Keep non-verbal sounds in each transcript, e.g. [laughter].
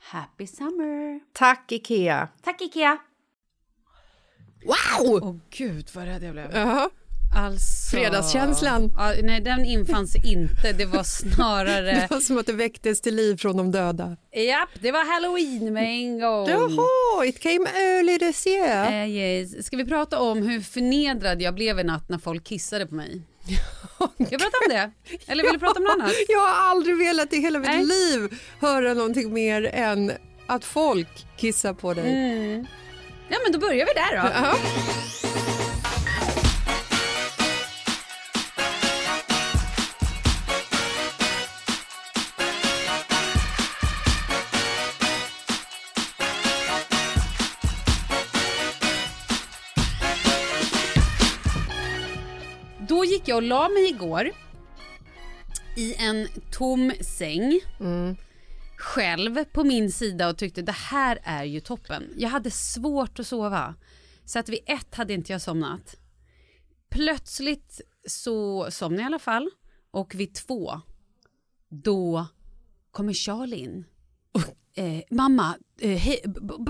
Happy summer! Tack, Ikea! Tack Ikea! Wow! Åh gud vad rädd jag blev. Ja, Alltså... Fredagskänslan. Ja, nej, den infann sig inte. Det var snarare... [laughs] det var som att det väcktes till liv från de döda. Japp, det var halloween med en gång. Jaha, it came early this year. Eh, yes. Ska vi prata om hur förnedrad jag blev i natt när folk kissade på mig? Ska vi prata om det? Eller vill du prata om något annat? [laughs] Jag har aldrig velat i hela mitt Nej. liv höra någonting mer än att folk kissar på dig. Mm. Ja, men då börjar vi där då. Ja. Då jag och la mig igår i en tom säng själv på min sida och tyckte det här är ju toppen. Jag hade svårt att sova. Så att vid ett hade inte jag somnat. Plötsligt så somnade jag i alla fall. Och vid två, då kommer Charlie in. Eh, mamma, eh, hej,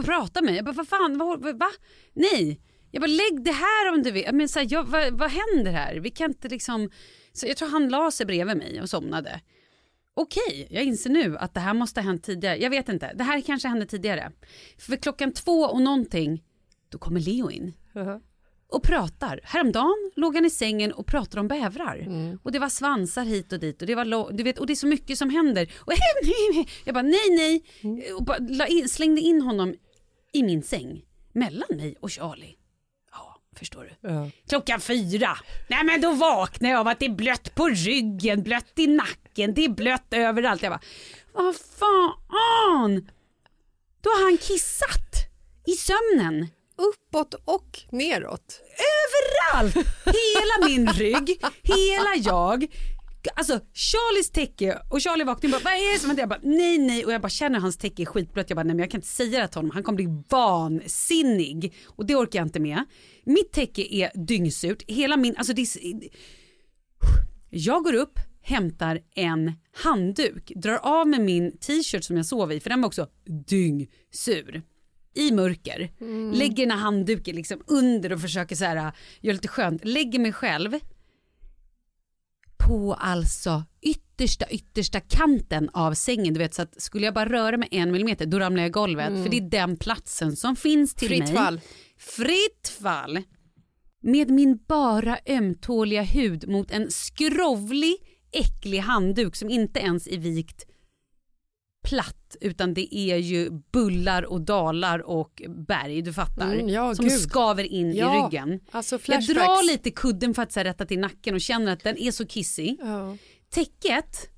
prata med mig. Jag bara, vad fan, vad, va? Nej. Jag bara, lägg det här om du vill. Men, så här, jag, vad, vad händer här? Vi kan inte liksom... Så jag tror han la sig bredvid mig och somnade. Okej, jag inser nu att det här måste ha hänt tidigare. Jag vet inte, det här kanske hände tidigare. För klockan två och någonting, då kommer Leo in. och pratar. Häromdagen låg han i sängen och pratade om bävrar. Mm. Och det var svansar hit och dit och det, var du vet, och det är så mycket som händer. Och [laughs] jag bara nej, nej. Mm. Och bara in, slängde in honom i min säng mellan mig och Charlie. Förstår du. Ja. Klockan fyra. Nej men då vaknar jag av att det är blött på ryggen, blött i nacken, det är blött överallt. Jag bara, vad fan. Då har han kissat i sömnen. Uppåt och neråt. Överallt! Hela min rygg, hela jag. Alltså Charlies täcke och Charlie vaknar och bara vad är det som händer? Jag bara nej nej och jag bara känner hans täcke är skitblött. Jag bara nej men jag kan inte säga det till honom. Han kommer bli vansinnig och det orkar jag inte med. Mitt täcke är dyngsurt. Hela min, alltså det är, jag går upp, hämtar en handduk, drar av med min t-shirt som jag sov i för den var också dyngsur i mörker. Lägger den här handduken liksom under och försöker så här, äh, göra lite skönt. Lägger mig själv på alltså yttersta yttersta kanten av sängen. Du vet så att skulle jag bara röra mig en millimeter då ramlar jag i golvet. För det är den platsen som finns till Fritt mig. fall. Fritt fall. Med min bara ömtåliga hud mot en skrovlig äcklig handduk som inte ens är vikt platt utan det är ju bullar och dalar och berg, du fattar. Mm, ja, som gud. skaver in Ja, i ryggen. alltså jag drar lite kudden för att så här, rätta till nacken och känner att den är så kissig. Ja. Täcket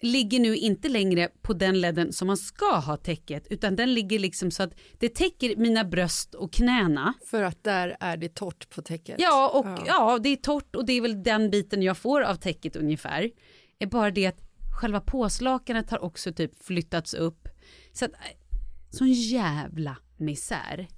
ligger nu inte längre på den ledden som man ska ha täcket utan den ligger liksom så att det täcker mina bröst och knäna. För att där är det torrt på täcket. Ja, och ja. det är torrt och det är väl den biten jag får av täcket ungefär. Är bara det att själva påslakanet har också typ flyttats upp. Så att, äh, sån jävla misär.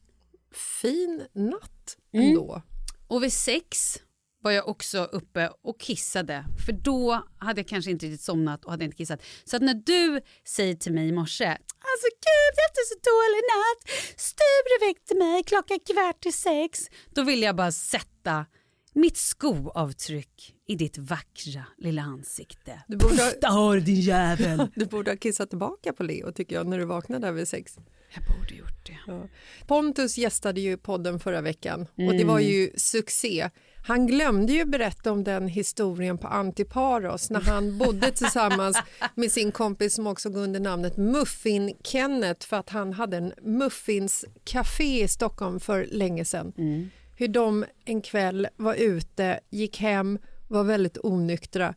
Fin natt Mm. ändå. Och vid sex var jag också uppe och kissade. För då hade jag kanske inte riktigt somnat och hade inte kissat. Så att när du säger till mig i morse, alltså gud jag hade så dålig natt, Sture väckte mig klockan kvart i sex. Då vill jag bara sätta mitt skoavtryck i ditt vackra lilla ansikte. Du borde, ha, du din jävel. [laughs] du borde ha kissat tillbaka på Leo tycker jag när du vaknade där vid sex. jag borde gjort det. Pontus gästade ju podden förra veckan och det Mm. var ju succé. Han glömde ju berätta om den historien på Antiparos när han bodde [laughs] tillsammans med sin kompis som också går under namnet Muffin Kenneth för att han hade en muffinscafé i Stockholm för länge sedan. Mm. Hur de en kväll var ute, gick hem, var väldigt onyktra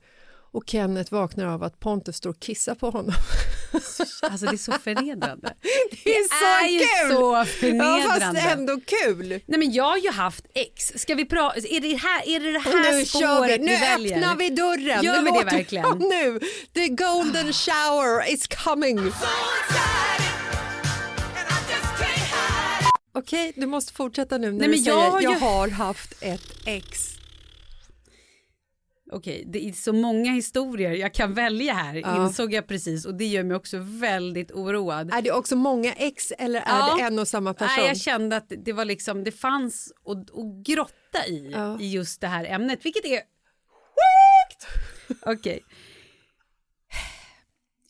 och Kenneth vaknar av att Pontus står och kissar på honom. [laughs] Alltså det är så förnedrande. [laughs] Det är så är ju kul! så Ja, förnedrande. fast ändå kul. Nej men jag har ju haft ex. Ska vi prata, är det här, är det, det här nu kör spåret vi, nu väljer? öppnar vi dörren. Gör nu vi det verkligen? [laughs] Ja, nu, the golden shower is coming. Okej, du måste fortsätta nu när Nej, du men säger jag jag, har ju- har haft ett ex. Okej, det är så många historier jag kan välja här Ja. insåg jag precis och det gör mig också väldigt oroad. Är det också många ex eller är Ja. det en och samma person? Nej, jag kände att det var liksom, det fanns att, att grotta i, Ja. i just det här ämnet, vilket är sjukt! [laughs] Okej.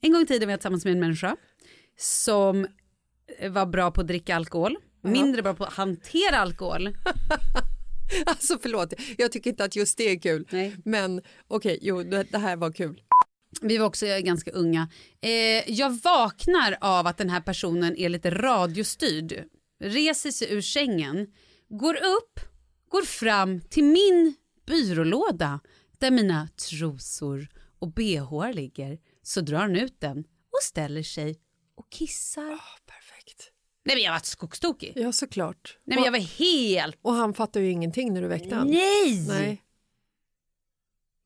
En gång i tiden var jag tillsammans med en människa som var bra på att dricka alkohol, mindre bra på att hantera alkohol. [laughs] Alltså förlåt, jag tycker inte att just det är kul. Nej. Men okej, jo det, det här var kul. Vi var också ganska unga. Eh, jag vaknar av att den här personen är lite radiostyrd. Reser sig ur sängen, går upp, går fram till min byrålåda där mina trosor och bh ligger. Så drar han ut den och ställer sig och kissar. Nej men jag var skogstokig. Ja, såklart. Nej men jag var helt... Och han fattar ju ingenting när du väckte honom. Nej! Nej.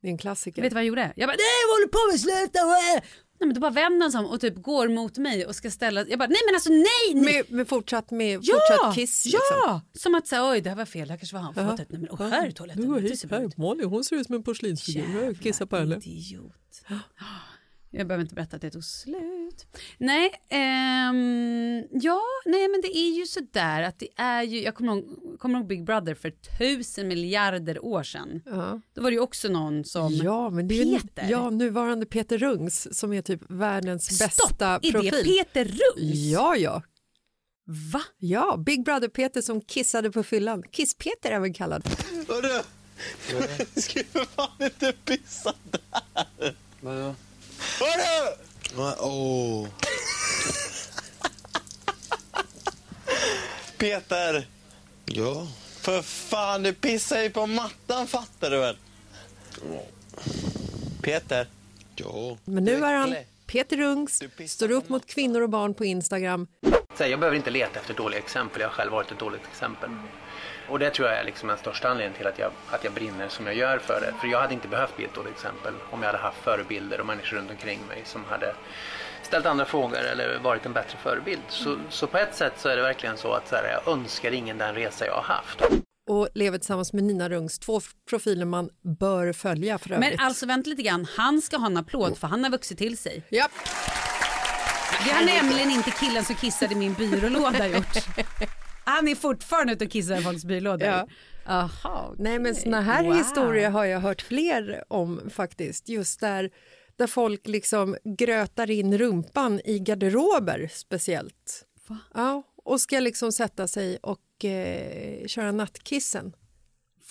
Det är en klassiker. Vet du vad jag gjorde? Jag bara, nej vad håller på med, sluta! äh!" Nej men då bara vänder han sig om och typ går mot mig och ska ställa, jag bara, nej men alltså nej! nej. Med, med fortsatt, med Ja! fortsatt kiss? liksom. Ja! Som att säga, oj det här var fel, det här kanske var handfatet. Nej men och här är toaletten. Ser bra ut. Molly, hon ser ut som en porslinsfigur. Jag kissar på henne. idiot. Jag behöver inte berätta att det tog slut. Nej, ehm, ja, nej men det är ju sådär att det är ju, jag kommer ihåg, kommer ihåg Big Brother för tusen miljarder år sedan. Ja. Då var det ju också någon som, Ja, men det är ju- Peter. Ja, nuvarande Peter Rungs som är typ världens stopp, bästa är profil. det Peter Rungs? Ja, ja. Va? Ja, Big Brother-Peter som kissade på fyllan. Kiss-Peter även kallad. Hörru! [laughs] Du ska ju för fan inte pissa där! Vadå? Hörru! Åh. Peter! Ja. För fan, du pissar ju på mattan fattar du väl? Peter? Ja. Men nu är han. Peter Rungs, står upp mot kvinnor och barn på Instagram. Så här, jag behöver inte leta efter dåliga exempel, jag har själv varit ett dåligt exempel. Och det tror jag är liksom den största anledningen till att jag, att jag brinner som jag gör för det. För jag hade inte behövt bli ett dåligt exempel om jag hade haft förebilder och människor runt omkring mig som hade ställt andra frågor eller varit en bättre förebild. Så, så på ett sätt så är det verkligen så att så här, jag önskar ingen den resa jag har haft. och lever tillsammans med Nina Rungs. Två profiler man bör följa för övrigt. Men alltså vänta lite grann, han ska ha en applåd för han har vuxit till sig. Japp. Det har nämligen inte killen som kissade i min byrålåda gjort. [laughs] Han är fortfarande ute och kissar i folks byrålådor. Ja. Aha, Nej men såna här Wow. historier har jag hört fler om faktiskt. Just där, där folk liksom grötar in rumpan i garderober speciellt. Va? Ja, och ska liksom sätta sig och eh, köra nattkissen.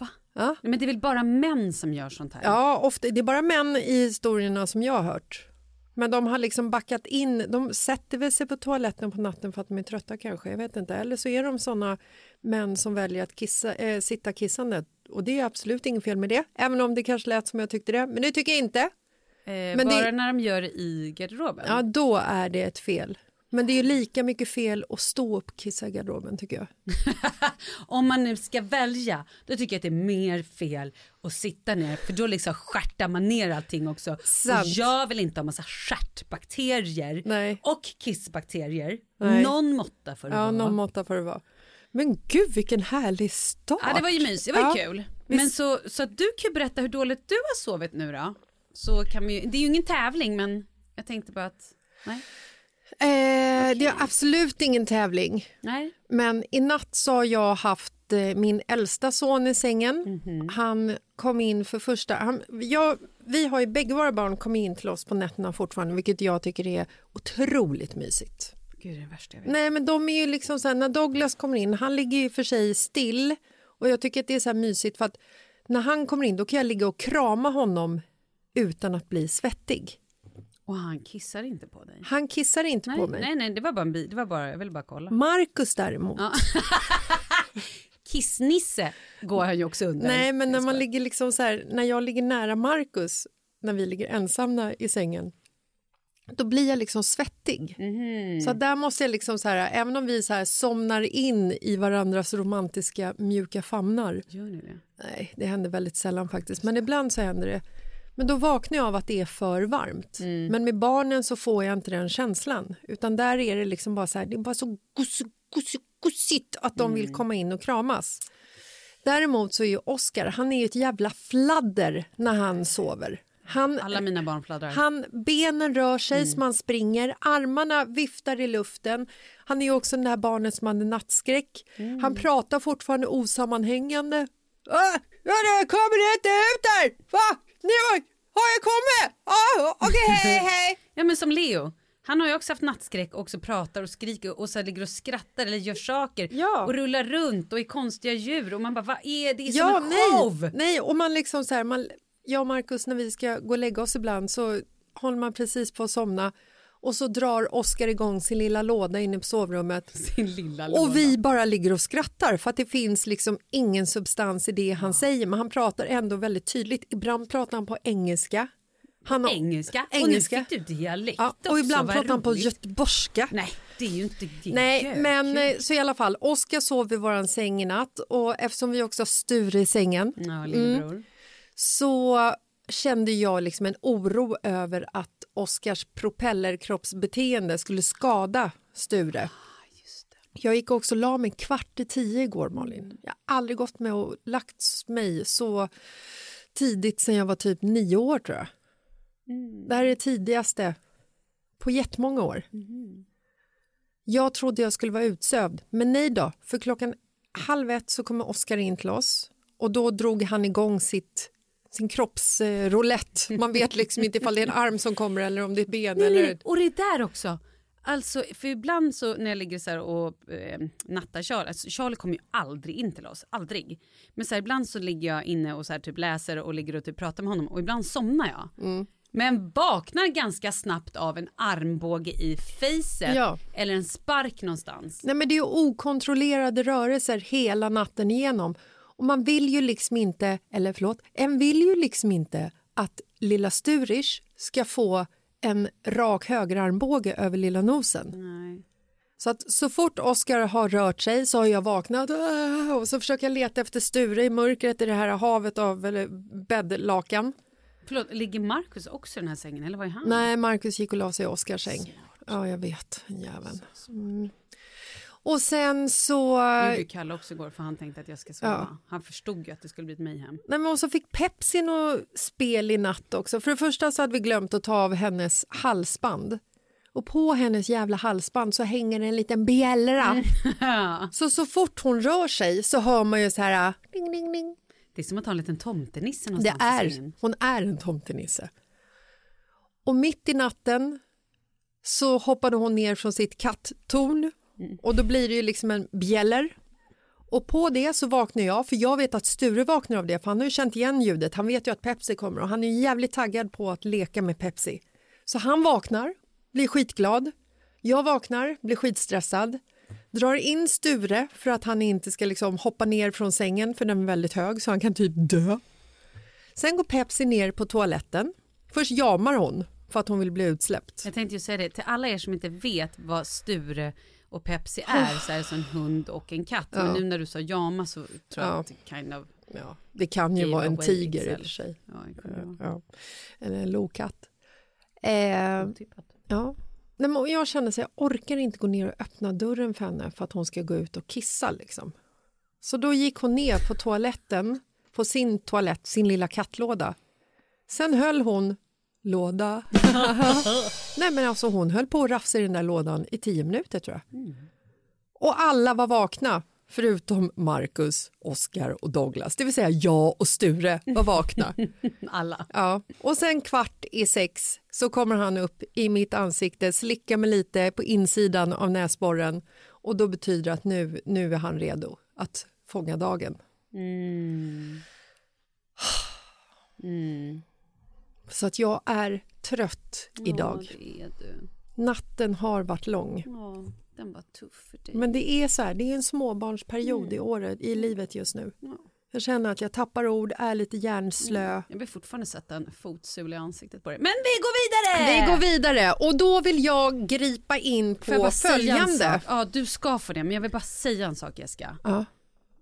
Va? Ja. Nej, men det är väl bara män som gör sånt här? Ja, ofta, det är bara män i historierna som jag har hört. Men de har liksom backat in, de sätter väl sig på toaletten på natten för att de är trötta kanske, jag vet inte. Eller så är de såna män som väljer att kissa, eh, sitta kissande. Och det är absolut inget fel med det, även om det kanske lät som jag tyckte det. Men det tycker jag inte. Eh, Men bara det- när de gör det i garderoben? Ja, då är det ett fel. Men det är ju lika mycket fel att stå upp kissa i garderoben tycker jag. [laughs] Om man nu ska välja, då tycker jag att det är mer fel att sitta ner för då liksom stjärtar man ner allting också. Sant. Och jag vill inte ha massa stjärtbakterier Nej. och kissbakterier. Nej. Någon måtta får det Ja, vara. någon måtta får det vara. Men gud vilken härlig start! Ja, det var ju mysigt, det var ju Ja. kul. Visst. Men så, så att du kan berätta hur dåligt du har sovit nu då. Så kan vi, det är ju ingen tävling men jag tänkte bara att, nej. Eh, det är absolut ingen tävling. nej. Men i natt så har jag haft eh, min äldsta son i sängen. Han kom in för första... Han, jag, vi har ju bägge våra barn kommit in till oss på nätterna fortfarande vilket jag tycker är otroligt mysigt. Gud det är det värsta jag vet. Nej men de är ju liksom så här, när Douglas kommer in, han ligger ju för sig still och jag tycker att det är så mysigt för att när han kommer in då kan jag ligga och krama honom utan att bli svettig. Och han kissar inte på dig? Han kissar inte Nej, på mig. nej, nej, det var bara en bi, det var bara, jag ville bara kolla. Marcus däremot, Ja. [laughs] Kissnisse går han ju också under. Nej, men när man ligger liksom så här, när jag ligger nära Marcus, när vi ligger ensamma i sängen, då blir jag liksom svettig. Mhm. Så där måste jag liksom så här, även om vi så här somnar in i varandras romantiska mjuka famnar. Gör ni det? Nej, det händer väldigt sällan faktiskt, men ibland så händer det. Men då vaknar jag av att det är för varmt. Mm. Men med barnen så får jag inte den känslan, utan där är det liksom bara så här, det är bara så gos, gos, gosigt att de Mm. vill komma in och kramas. Däremot så är ju Oscar, han är ju ett jävla fladder när han sover. Han, Alla mina barn fladdrar. han, benen rör sig Mm. som han springer, armarna viftar i luften. Han är också den där barnet som hade nattskräck. Mm. Han pratar fortfarande osammanhängande. Ah, ja, det kommer inte ut där! Va? Nu har jag kommit? Ah, Okej, hej, hej! [laughs] Ja men som Leo. Han har ju också haft nattskräck och också pratar och skriker och så ligger och skrattar eller gör saker Ja. och rullar runt och är konstiga djur och man bara vad är det? Det är som Ja, en nej, show! nej, och man liksom så här, man, jag och Markus när vi ska gå och lägga oss ibland så håller man precis på att somna och så drar Oscar igång sin lilla låda inne på sovrummet [laughs] Sin lilla låda. och vi bara ligger och skrattar för att det finns liksom ingen substans i det han säger men han pratar ändå väldigt tydligt. Ibland pratar han på engelska. Han har, Engelska. Engelska. Och nu fick du dialekt ja, och ibland pratar han på göteborgska. Nej, det är ju inte det. Nej, men eh, så i alla fall, Oskar sov i våran säng i natt och eftersom vi också har Sture i sängen Ja, lillebror. så kände jag liksom en oro över att Oskars propellerkroppsbeteende skulle skada Sture. Jag gick också och la mig kvart i tio igår, Malin. Jag har aldrig gått med och lagt mig så tidigt sen jag var typ nio år, tror jag. Det här är det tidigaste på jättemånga år. Jag trodde jag skulle vara utsövd, men nej då. För klockan halv ett så kommer Oskar in till oss och då drog han igång sitt sin kroppsroulette. Man vet liksom inte ifall det är en arm som kommer eller om det är ett ben. Nej, eller... nej, och det är där också. Alltså, för ibland så när jag ligger så här och eh, nattar Charlie, alltså Charlie kommer ju aldrig in till oss, aldrig. Men så här, ibland så ligger jag inne och så här, typ läser och ligger och typ pratar med honom och ibland somnar jag. Mm. Men vaknar ganska snabbt av en armbåge i facet Ja. eller en spark någonstans. Nej, men det är okontrollerade rörelser hela natten igenom. Och man vill ju liksom inte, eller förlåt, en vill ju liksom inte att lilla Sturish ska få en rak högerarmbåge över lilla nosen. Nej. Så att så fort Oskar har rört sig så har jag vaknat och så försöker jag leta efter Sture i mörkret i det här havet av eller, bäddlakan. Förlåt, ligger Marcus också i den här sängen eller vad är han? Nej, Markus gick och la sig i Oskars säng. Ja, jag vet. Jäveln. Mm. Och sen så... Det gjorde Kalle också igår för han tänkte att jag ska sova. Ja. Han förstod ju att det skulle bli ett mayhem. Nej, men och så fick Pepsi något spel i natt också. För det första så hade vi glömt att ta av hennes halsband. Och på hennes jävla halsband så hänger en liten bjällra. [laughs] Så så fort hon rör sig så hör man ju så här... Ding, ding, ding. Det är som att ha en liten tomtenisse Det någonstans i är, hon är en tomtenisse. Och mitt i natten så hoppade hon ner från sitt katttorn Mm. och då blir det ju liksom en bjäller. Och på det så vaknar jag, för jag vet att Sture vaknar av det, för han har ju känt igen ljudet. Han vet ju att Pepsi kommer och han är ju jävligt taggad på att leka med Pepsi. Så han vaknar, blir skitglad. Jag vaknar, blir skitstressad. Drar in Sture för att han inte ska liksom hoppa ner från sängen för den är väldigt hög så han kan typ dö. Sen går Pepsi ner på toaletten. Först jamar hon för att hon vill bli utsläppt. Jag tänkte ju säga det, till alla er som inte vet vad Sture och Pepsi är så är det så en hund och en katt. Men Ja. nu när du sa jama så tror jag Ja. att det kind of... Ja, det kan ju vara en tiger i och itself. för sig. Ja. Eller en lokatt. Eh, ja. Nej, men jag kände så jag orkar inte gå ner och öppna dörren för henne för att hon ska gå ut och kissa. Liksom. Så då gick hon ner på toaletten, på sin toalett, sin lilla kattlåda. Sen höll hon låda. [laughs] Nej men alltså hon höll på att rafsa i den där lådan i tio minuter tror jag. Och alla var vakna förutom Marcus, Oscar och Douglas. Det vill säga jag och Sture var vakna. [laughs] Alla. Ja. Och sen kvart i sex så kommer han upp i mitt ansikte, slickar mig lite på insidan av näsborren och då betyder det att nu, nu är han redo att fånga dagen. Mm. [sighs] Mm. Så att jag är trött idag. Ja. Natten har varit lång. Ja, den var tuff för dig. Men det är så här, det är en småbarnsperiod i året, i livet just nu. Jag känner att jag tappar ord, är lite hjärnslö. Jag vill fortfarande sätta en fotsula i ansiktet på dig. Men vi går vidare! Vi går vidare och då vill jag gripa in på följande. Ja, du ska få det, men jag vill bara säga en sak Jessica. Ja.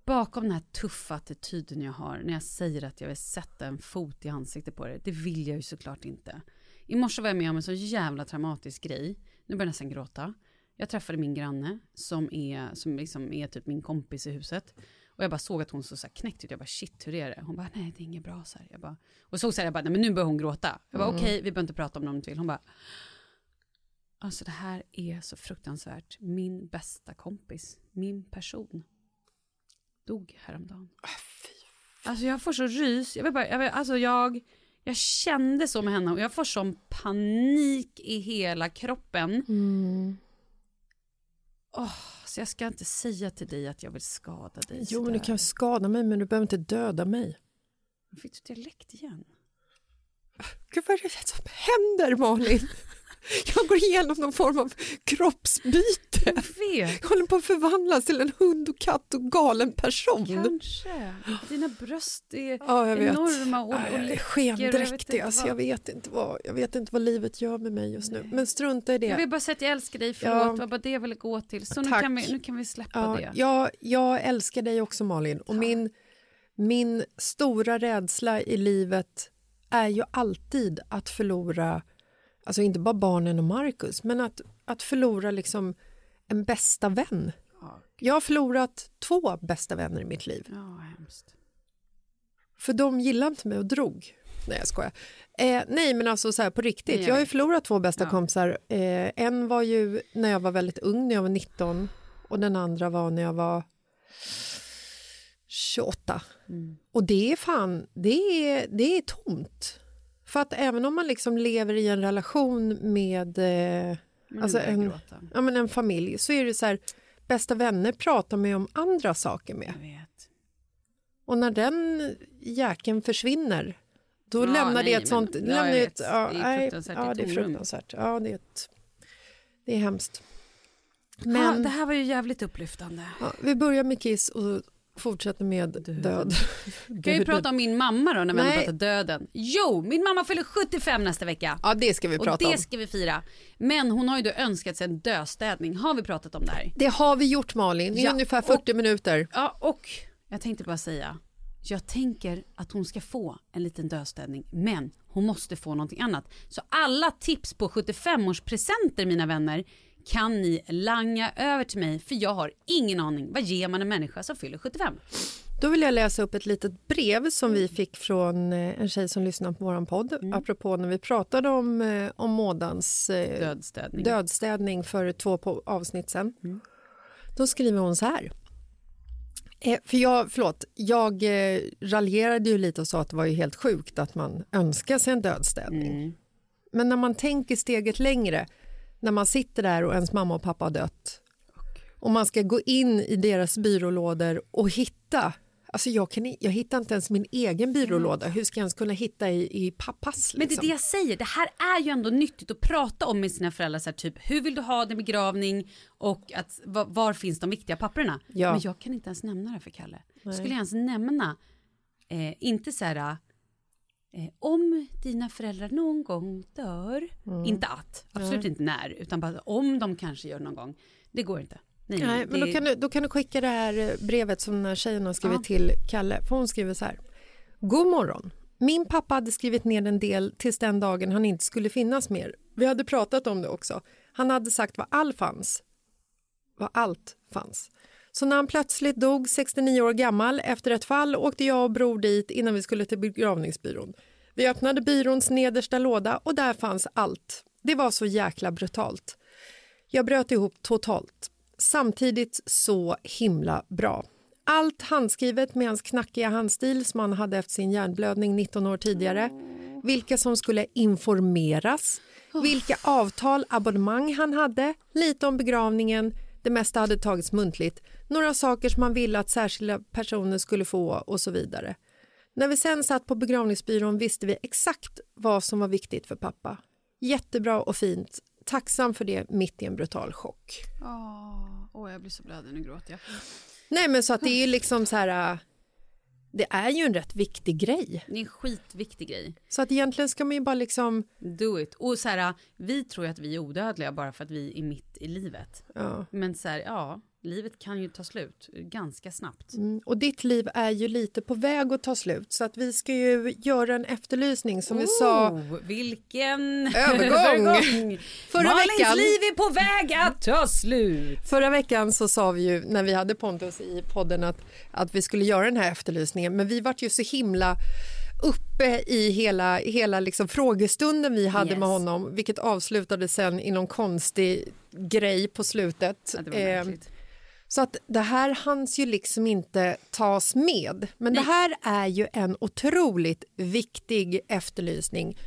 Bakom den här tuffa attityden jag har när jag säger att jag vill sätta en fot i ansiktet på dig, det vill jag ju såklart inte. I morse var jag med om en så jävla traumatisk grej. Nu börjar jag nästan gråta. Jag träffade min granne som är, som liksom är typ min kompis i huset. Och jag bara såg att hon såg så knäckt ut. Jag bara shit, hur är det? Hon bara nej, det är inget bra. Så här. Jag bara, och såg så här, jag bara nej, men nu börjar hon gråta. Jag bara Mm. okej, vi behöver inte prata om det om du inte vill. Hon bara Alltså det här är så fruktansvärt. Min bästa kompis, min person, dog häromdagen. Alltså jag får så rys. Jag, vill bara, jag, vill, alltså jag, jag kände så med henne och jag får sån panik i hela kroppen. Åh, så jag ska inte säga till dig att jag vill skada dig. Jo, men du kan skada mig, men du behöver inte döda mig. Fick du dialekt igen? Gud, vad är det som händer, Malin? [laughs] Jag går igenom någon form av kroppsbyte. Jag vet. Jag håller på att förvandlas till en hund och katt och galen person. Kanske. Dina bröst är Ja, enorma och, och läcker. skendräktig. Jag vet inte Alltså, vad- jag, vet inte vad, jag vet inte vad livet gör med mig just nu. Men strunta i det. Jag vill bara säga att jag älskar dig, förlåt, Ja. det var bara det jag ville gå till. Så nu Tack. kan, vi, nu kan vi släppa Ja, det. jag, jag älskar dig också Malin och min, min stora rädsla i livet är ju alltid att förlora, alltså inte bara barnen och Marcus, men att, att förlora liksom en bästa vän. Jag har förlorat två bästa vänner i mitt liv. Ja, hemskt. För de gillade inte mig och drog. Nej, jag skojar. Eh, nej, men alltså så här på riktigt. Nej, Jag har ju förlorat två bästa Ja. kompisar. Eh, en var ju när jag var väldigt ung, när jag var 19. Och den andra var när jag var 28. Mm. Och det är fan, det är, det är tomt. För att även om man liksom lever i en relation med eh, Men alltså en, ja, men en familj, så är det så här, bästa vänner pratar man ju om andra saker med. Och när den jäkeln försvinner, då Ja, lämnar nej, det ett men- sånt... ja, lämnar ett, ja, Det är fruktansvärt, Ja, det är fruktansvärt. Ja, det är, ett, det är hemskt. Men... Men det här var ju jävligt upplyftande. ja, vi börjar med Kiss och fortsätter med död. [laughs] Kan vi prata om min mamma då när vi Nej. pratar döden? Jo, min mamma fyller 75 nästa vecka. Ja, det ska vi och prata det om. ska vi fira. Men hon har ju då önskat sig en döstädning. Har vi pratat om det här? Det har vi gjort Malin, i Ja, ungefär 40 minuter. Ja, och jag tänkte bara säga. Jag tänker att hon ska få en liten döstädning, men hon måste få någonting annat. Så alla tips på 75-årspresenter, mina vänner, kan ni langa över till mig, för jag har ingen aning. Vad ger man en människa som fyller 75? Då vill jag läsa upp ett litet brev som vi fick från eh, en tjej som lyssnar på vår podd Mm. apropå när vi pratade om, eh, om Mådans eh, Dödstädning. dödstädning för två avsnitt sen. Mm. Då skriver hon så här. För jag, förlåt, jag eh, raljerade ju lite och sa att det var ju helt sjukt att man önskar sig en dödstädning. Mm. Men när man tänker steget längre, när man sitter där och ens mamma och pappa har dött och man ska gå in i deras byrålådor och hitta Alltså jag, kan, jag hittar inte ens min egen byrålåda. Hur ska jag ens kunna hitta i, i pappas? Liksom? Men det är det jag säger, det här är ju ändå nyttigt att prata om med sina föräldrar. Så här, typ, hur vill du ha din begravning och att, var, var finns de viktiga papperna? Ja. Men jag kan inte ens nämna det för Kalle. Skulle jag ens nämna, eh, inte så här, eh, om dina föräldrar någon gång dör, inte att, absolut inte när, utan bara om de kanske gör någon gång. Det går inte. Nej, Nej, men det- då kan, du, då kan du skicka det här eh, brevet som den här tjejen har skrivit Ja. till Kalle. För hon skriver så här. God morgon. Min pappa hade skrivit ner en del tills den dagen han inte skulle finnas mer. Vi hade pratat om det också. Han hade sagt vad all fanns. Vad allt fanns. Så när han plötsligt dog 69 år gammal efter ett fall åkte jag och bror dit innan vi skulle till begravningsbyrån. Vi öppnade byråns nedersta låda och där fanns allt. Det var så jäkla brutalt. Jag bröt ihop totalt. Samtidigt så himla bra. Allt handskrivet med hans knackiga handstil som han hade efter sin hjärnblödning 19 år tidigare. Vilka som skulle informeras, vilka avtal, abonnemang han hade, lite om begravningen, det mesta hade tagits muntligt, några saker som man ville att särskilda personer skulle få och så vidare. När vi sen satt på begravningsbyrån visste vi exakt vad som var viktigt för pappa. Jättebra och fint. Tacksam för det mitt i en brutal chock. Åh, åh, jag blir så blödig, nu gråter jag. Nej men så att det är ju liksom så här... Det är ju en rätt viktig grej. Det är en skitviktig grej. Så att egentligen ska man ju bara liksom... Do it. Och så här, vi tror ju att vi är odödliga bara för att vi är mitt i livet. Ja. Men så här, ja, livet kan ju ta slut ganska snabbt. Mm, Och ditt liv är ju lite på väg att ta slut så att vi ska ju göra en efterlysning som vi sa. Oh, vilken [laughs] Övergång. Förra Malins veckan- liv är på väg att ta slut. Förra veckan så sa vi ju när vi hade Pontus i podden att, att vi skulle göra den här efterlysningen men vi vart ju så himla uppe i hela, hela liksom frågestunden vi hade Yes. med honom vilket avslutade sen i någon konstig grej på slutet. Ja, det var Eh, märkligt. Så att det här hanns ju liksom inte tas med. Men det här är ju en otroligt viktig efterlysning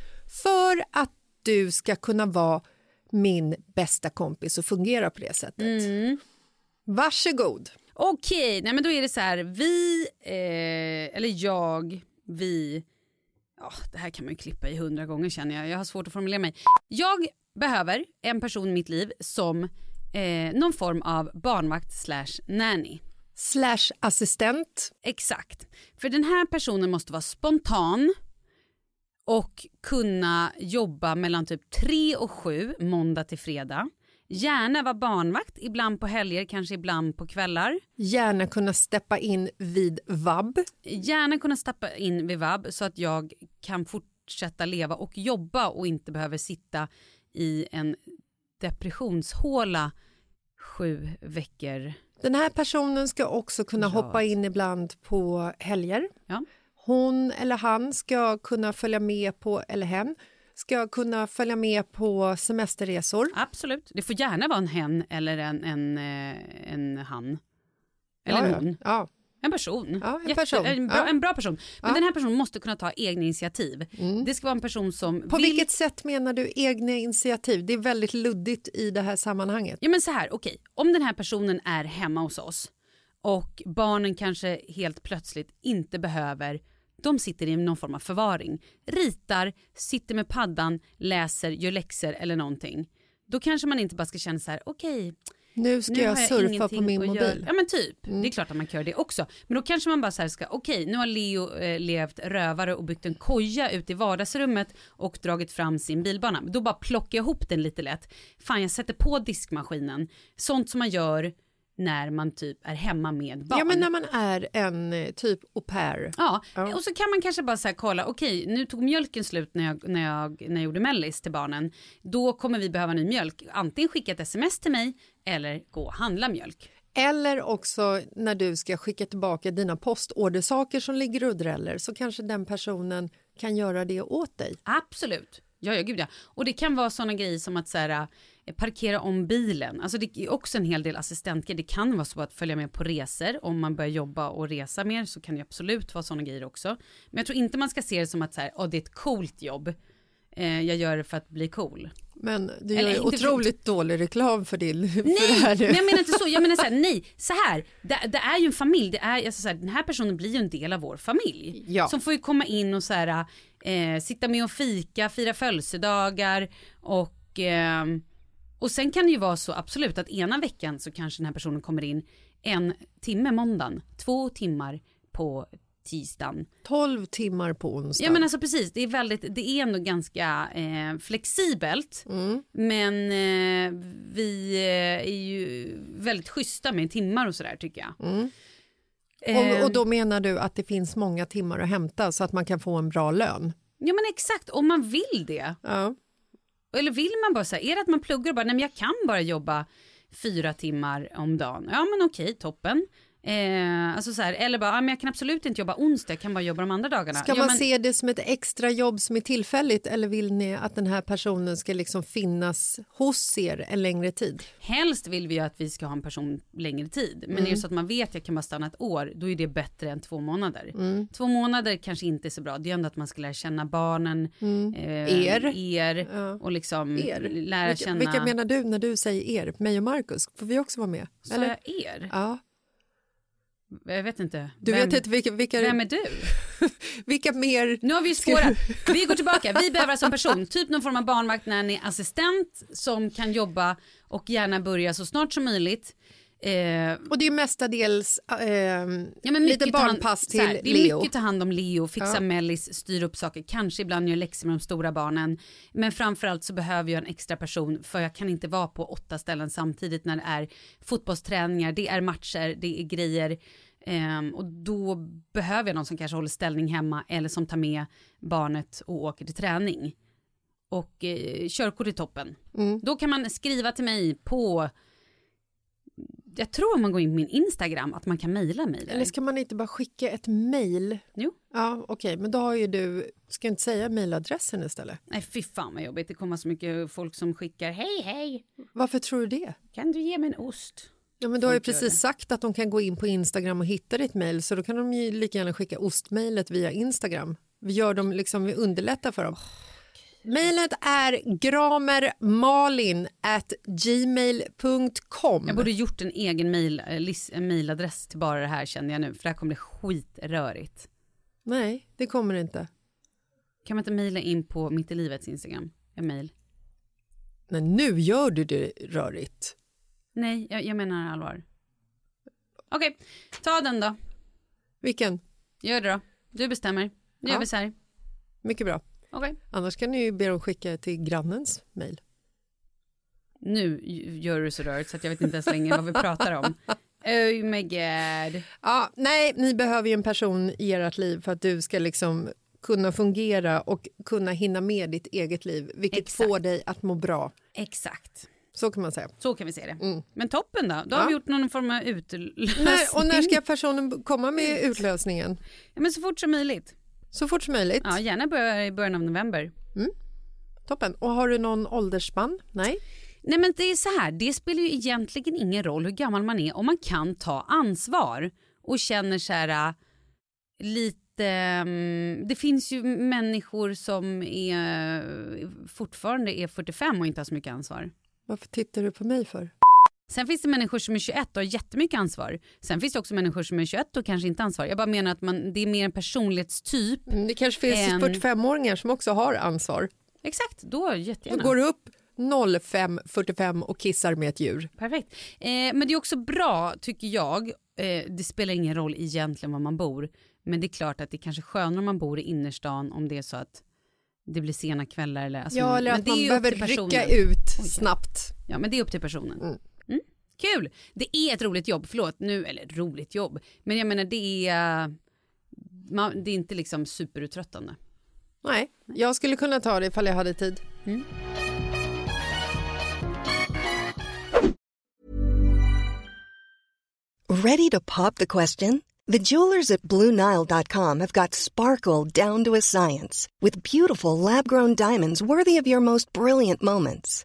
för att du ska kunna vara min bästa kompis och fungera på det sättet. Mm. Varsågod. Okej, nej men då är det så här, vi, eh, eller jag, vi, ja det här kan man ju klippa i hundra gånger känner jag, jag har svårt att formulera mig. Jag behöver en person i mitt liv som eh, någon form av barnvakt slash nanny. Slash assistent. Exakt. För den här personen måste vara spontan och kunna jobba mellan typ 3 och 7 måndag till fredag. Gärna vara barnvakt, ibland på helger, kanske ibland på kvällar. Gärna kunna steppa in vid vab. Gärna kunna stappa in vid vab så att jag kan fortsätta leva och jobba och inte behöver sitta i en depressionshåla sju veckor. Den här personen ska också kunna Ja. hoppa in ibland på helger. Ja. Hon eller han ska kunna följa med på, eller hen, ska kunna följa med på semesterresor. Absolut. Det får gärna vara en hen eller en, en, eh, en han. Eller ja, en hon. Ja. En person. Ja, en Jätte- person. En, bra, Ja. en bra person. Men Ja. Mm. den här personen måste kunna ta egna initiativ. Det ska vara en person som På vill... vilket sätt menar du egna initiativ? Det är väldigt luddigt i det här sammanhanget. Ja men så här, okej. Om den här personen är hemma hos oss och barnen kanske helt plötsligt inte behöver de sitter i någon form av förvaring, ritar, sitter med paddan, läser, gör läxor eller någonting. Då kanske man inte bara ska känna så här, okej, Nu ska nu jag jag surfa på min mobil. Ja men typ, det är klart att man kan göra det också. Men då kanske man bara så här ska, okej nu har Leo eh, levt rövare och byggt en koja ute i vardagsrummet och dragit fram sin bilbana. Då bara plockar jag ihop den lite lätt. Fan jag sätter på diskmaskinen. Sånt som man gör när man typ är hemma med barn. Ja, men när man är en eh, typ au pair. Ja, Ja. och så kan man kanske bara så kolla, okej nu tog mjölken slut när jag, när, jag, när jag gjorde mellis till barnen. Då kommer vi behöva ny mjölk. Antingen skicka ett sms till mig eller gå och handla mjölk. Eller också när du ska skicka tillbaka dina postordersaker som ligger och dräller så kanske den personen kan göra det åt dig. Absolut. Ja, ja, gud ja. Och det kan vara sådana grejer som att så här, parkera om bilen. Alltså det är också en hel del assistentgrejer. Det kan vara så att följa med på resor. Om man börjar jobba och resa mer så kan det absolut vara sådana grejer också. Men jag tror inte man ska se det som att så här, oh, det är ett coolt jobb. Eh, jag gör det för att bli cool. Men du Eller gör ju inte för- otroligt dålig reklam för, din, för det Nej, här nu. men jag menar inte så. Jag menar så här, [laughs] nej, så här. Det, det är ju en familj. Det är, alltså så här, den här personen blir ju en del av vår familj. Ja. Som får ju komma in och så här, eh, sitta med och fika, fira födelsedagar och, eh, och sen kan det ju vara så absolut att ena veckan så kanske den här personen kommer in en timme måndagen, två timmar på tisdagen. 12 timmar på onsdag. Ja men alltså precis, det är, väldigt, det är ändå ganska eh, flexibelt. Men eh, vi eh, är ju väldigt schyssta med timmar och sådär tycker jag. Eh, och, och då menar du att det finns många timmar att hämta så att man kan få en bra lön? Ja men exakt, om man vill det. Ja. Eller vill man bara säga, är det att man pluggar och bara, nej men jag kan bara jobba fyra timmar om dagen. Ja men okej, toppen. Eh, alltså så här, eller bara, ja, men jag kan absolut inte jobba onsdag, jag kan bara jobba de andra dagarna. Ska ja, man men, se det som ett extra jobb som är tillfälligt eller vill ni att den här personen ska liksom finnas hos er en längre tid? Helst vill vi ju att vi ska ha en person längre tid. Men Mm. är det så att man vet att jag kan bara stanna ett år, då är det bättre än två månader. Mm. Två månader kanske inte är så bra. Det är ändå att man ska lära känna barnen, eh, Er. er Ja. och liksom Er? lära vilka, känna... vilka menar du när du säger er? Mig och Markus? Får vi också vara med? Sa jag er? Ja. Jag vet inte. Du vem, vet inte vilka, vilka, Vem är du? [laughs] vilka mer... Nu har vi spårat. [laughs] Vi går tillbaka. Vi behöver alltså en person, typ någon form av barnvakt, assistent som kan jobba och gärna börja så snart som möjligt. Eh, Och det är mestadels eh, Ja, lite hand- barnpass så till här, Det är Leo. mycket ta hand om Leo, fixa Ja. mellis, styra upp saker, kanske ibland göra läxor med de stora barnen. Men framförallt så behöver jag en extra person för jag kan inte vara på åtta ställen samtidigt när det är fotbollsträningar, det är matcher, det är grejer. Ehm, och då behöver jag någon som kanske håller ställning hemma eller som tar med barnet och åker till träning. Och eh, körkort är toppen. Mm. Då kan man skriva till mig på jag tror om man går in på min Instagram att man kan mejla mig där. Eller ska man inte bara skicka ett mejl? Jo. Ja, okej, men då har ju du... Ska jag inte säga mejladressen istället? Nej fy fan vad jobbigt, det kommer så mycket folk som skickar hej hej, Varför tror du det? kan du ge mig en ost? Ja, men du har ju precis sagt att de kan gå in på Instagram och hitta ditt mejl så då kan de ju lika gärna skicka ostmejlet via Instagram. Vi gör dem liksom, vi underlättar för dem. Mejlet är gramermalin at gmail.com. Jag borde gjort en egen mail, eh, mailadress till bara det här känner jag nu, för det här kommer bli skitrörigt. Nej, det kommer det inte. Kan man inte mejla in på Mitt i livets Instagram? En mejl? Nej, nu gör du det rörigt. Nej, jag, jag menar allvar. Okej, ta den då. Vilken? Gör det då. Du bestämmer. Nu Ja. gör vi så här. Mycket bra. Okej. Annars kan ni ju be dem skicka till grannens mejl. Nu gör du så rörigt så att jag vet inte ens längre vad vi pratar om. Oh my god. Ja, nej, ni behöver ju en person i ert liv för att du ska liksom kunna fungera och kunna hinna med ditt eget liv, vilket Exakt. får dig att må bra. Exakt. Så kan man säga. Så kan vi se det. Mm. Men toppen då. Då Ja. har vi gjort någon form av utlösning. När, och när ska personen komma med utlösningen? Ja, men så fort som möjligt. Så fort som möjligt. Ja, gärna börja i början av november. Toppen. Och har du någon åldersspann? Nej? Nej men det är så här, det spelar ju egentligen ingen roll hur gammal man är om man kan ta ansvar. och känner så här äh, lite... mm, Det finns ju människor som är, fortfarande är 45 och inte har så mycket ansvar. Varför tittar du på mig för? Sen finns det människor som är 21 och har jättemycket ansvar. Sen finns det också människor som är 21 och kanske inte ansvar. Jag bara menar att man, det är mer en personlighetstyp. Mm, Det kanske finns än- 45-åringar som också har ansvar. Exakt, då jättegärna. Då går du upp 05.45 och kissar med ett djur. Perfekt. Eh, men det är också bra, tycker jag, eh, det spelar ingen roll egentligen var man bor, men det är klart att det är kanske skönare om man bor i innerstan om det är så att det blir sena kvällar. Eller, alltså, Ja, eller att är man behöver rycka ut snabbt. Ja, men det är upp till personen. Mm. Kul! Det är ett roligt jobb, förlåt nu, eller roligt jobb, men jag menar det är, man, det är inte liksom superuttröttande. Nej, jag skulle kunna ta det ifall jag hade tid. Ready to pop the question? The jewelers at BlueNile.com have got sparkle down to a science with beautiful lab grown diamonds worthy of your most brilliant moments.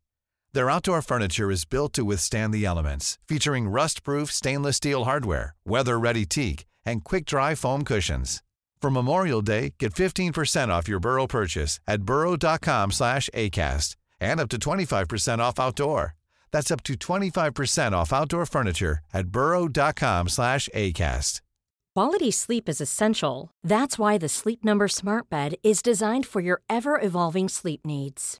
Their outdoor furniture is built to withstand the elements, featuring rust-proof stainless steel hardware, weather-ready teak, and quick-dry foam cushions. For Memorial Day, get 15% off your Burrow purchase at burrow.com slash ACAST and up to 25% off outdoor. That's up to 25% off outdoor furniture at burrow.com slash ACAST. Quality sleep is essential. That's why the Sleep Number Smart Bed is designed for your ever evolving sleep needs.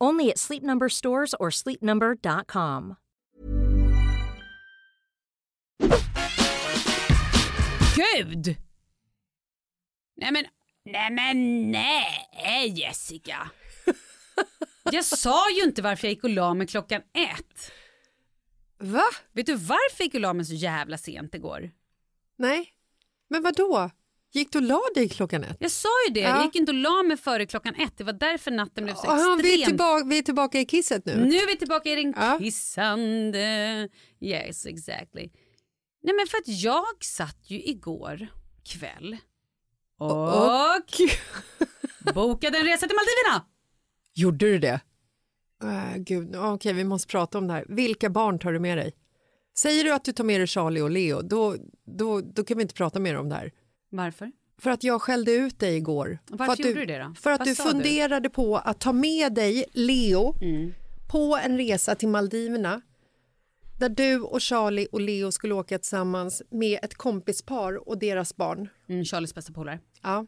Only at Sleep Number stores or sleepnumber.com. Gud! Nej men, nej men nej Jessica. Jag sa ju inte varför jag gick och la mig klockan ett. Va? Vet du varför jag gick och la mig så jävla sent igår? Nej, men vad då? Gick du och la dig klockan ett? Jag sa ju det, Ja. jag gick inte och la mig före klockan ett. Det var därför natten blev så Aha, vi, är extrem. tillbaka, vi är tillbaka i kisset nu. Nu är vi tillbaka i den Ja. kissande... Yes, exactly. Nej men för att jag satt ju igår kväll och [laughs] bokade en resa till Maldiverna. Gjorde du det? Äh, gud, okej, vi måste prata om det här. Vilka barn tar du med dig? Säger du att du tar med dig Charlie och Leo, då, då, då kan vi inte prata mer om det här. Varför? För att jag skällde ut dig igår. Varför för att gjorde du det då? För att Vad du sa du? funderade på att ta med dig Leo Mm. på en resa till Maldiverna där du och Charlie och Leo skulle åka tillsammans med ett kompispar och deras barn. Mm, Charlies bästa polare. Ja.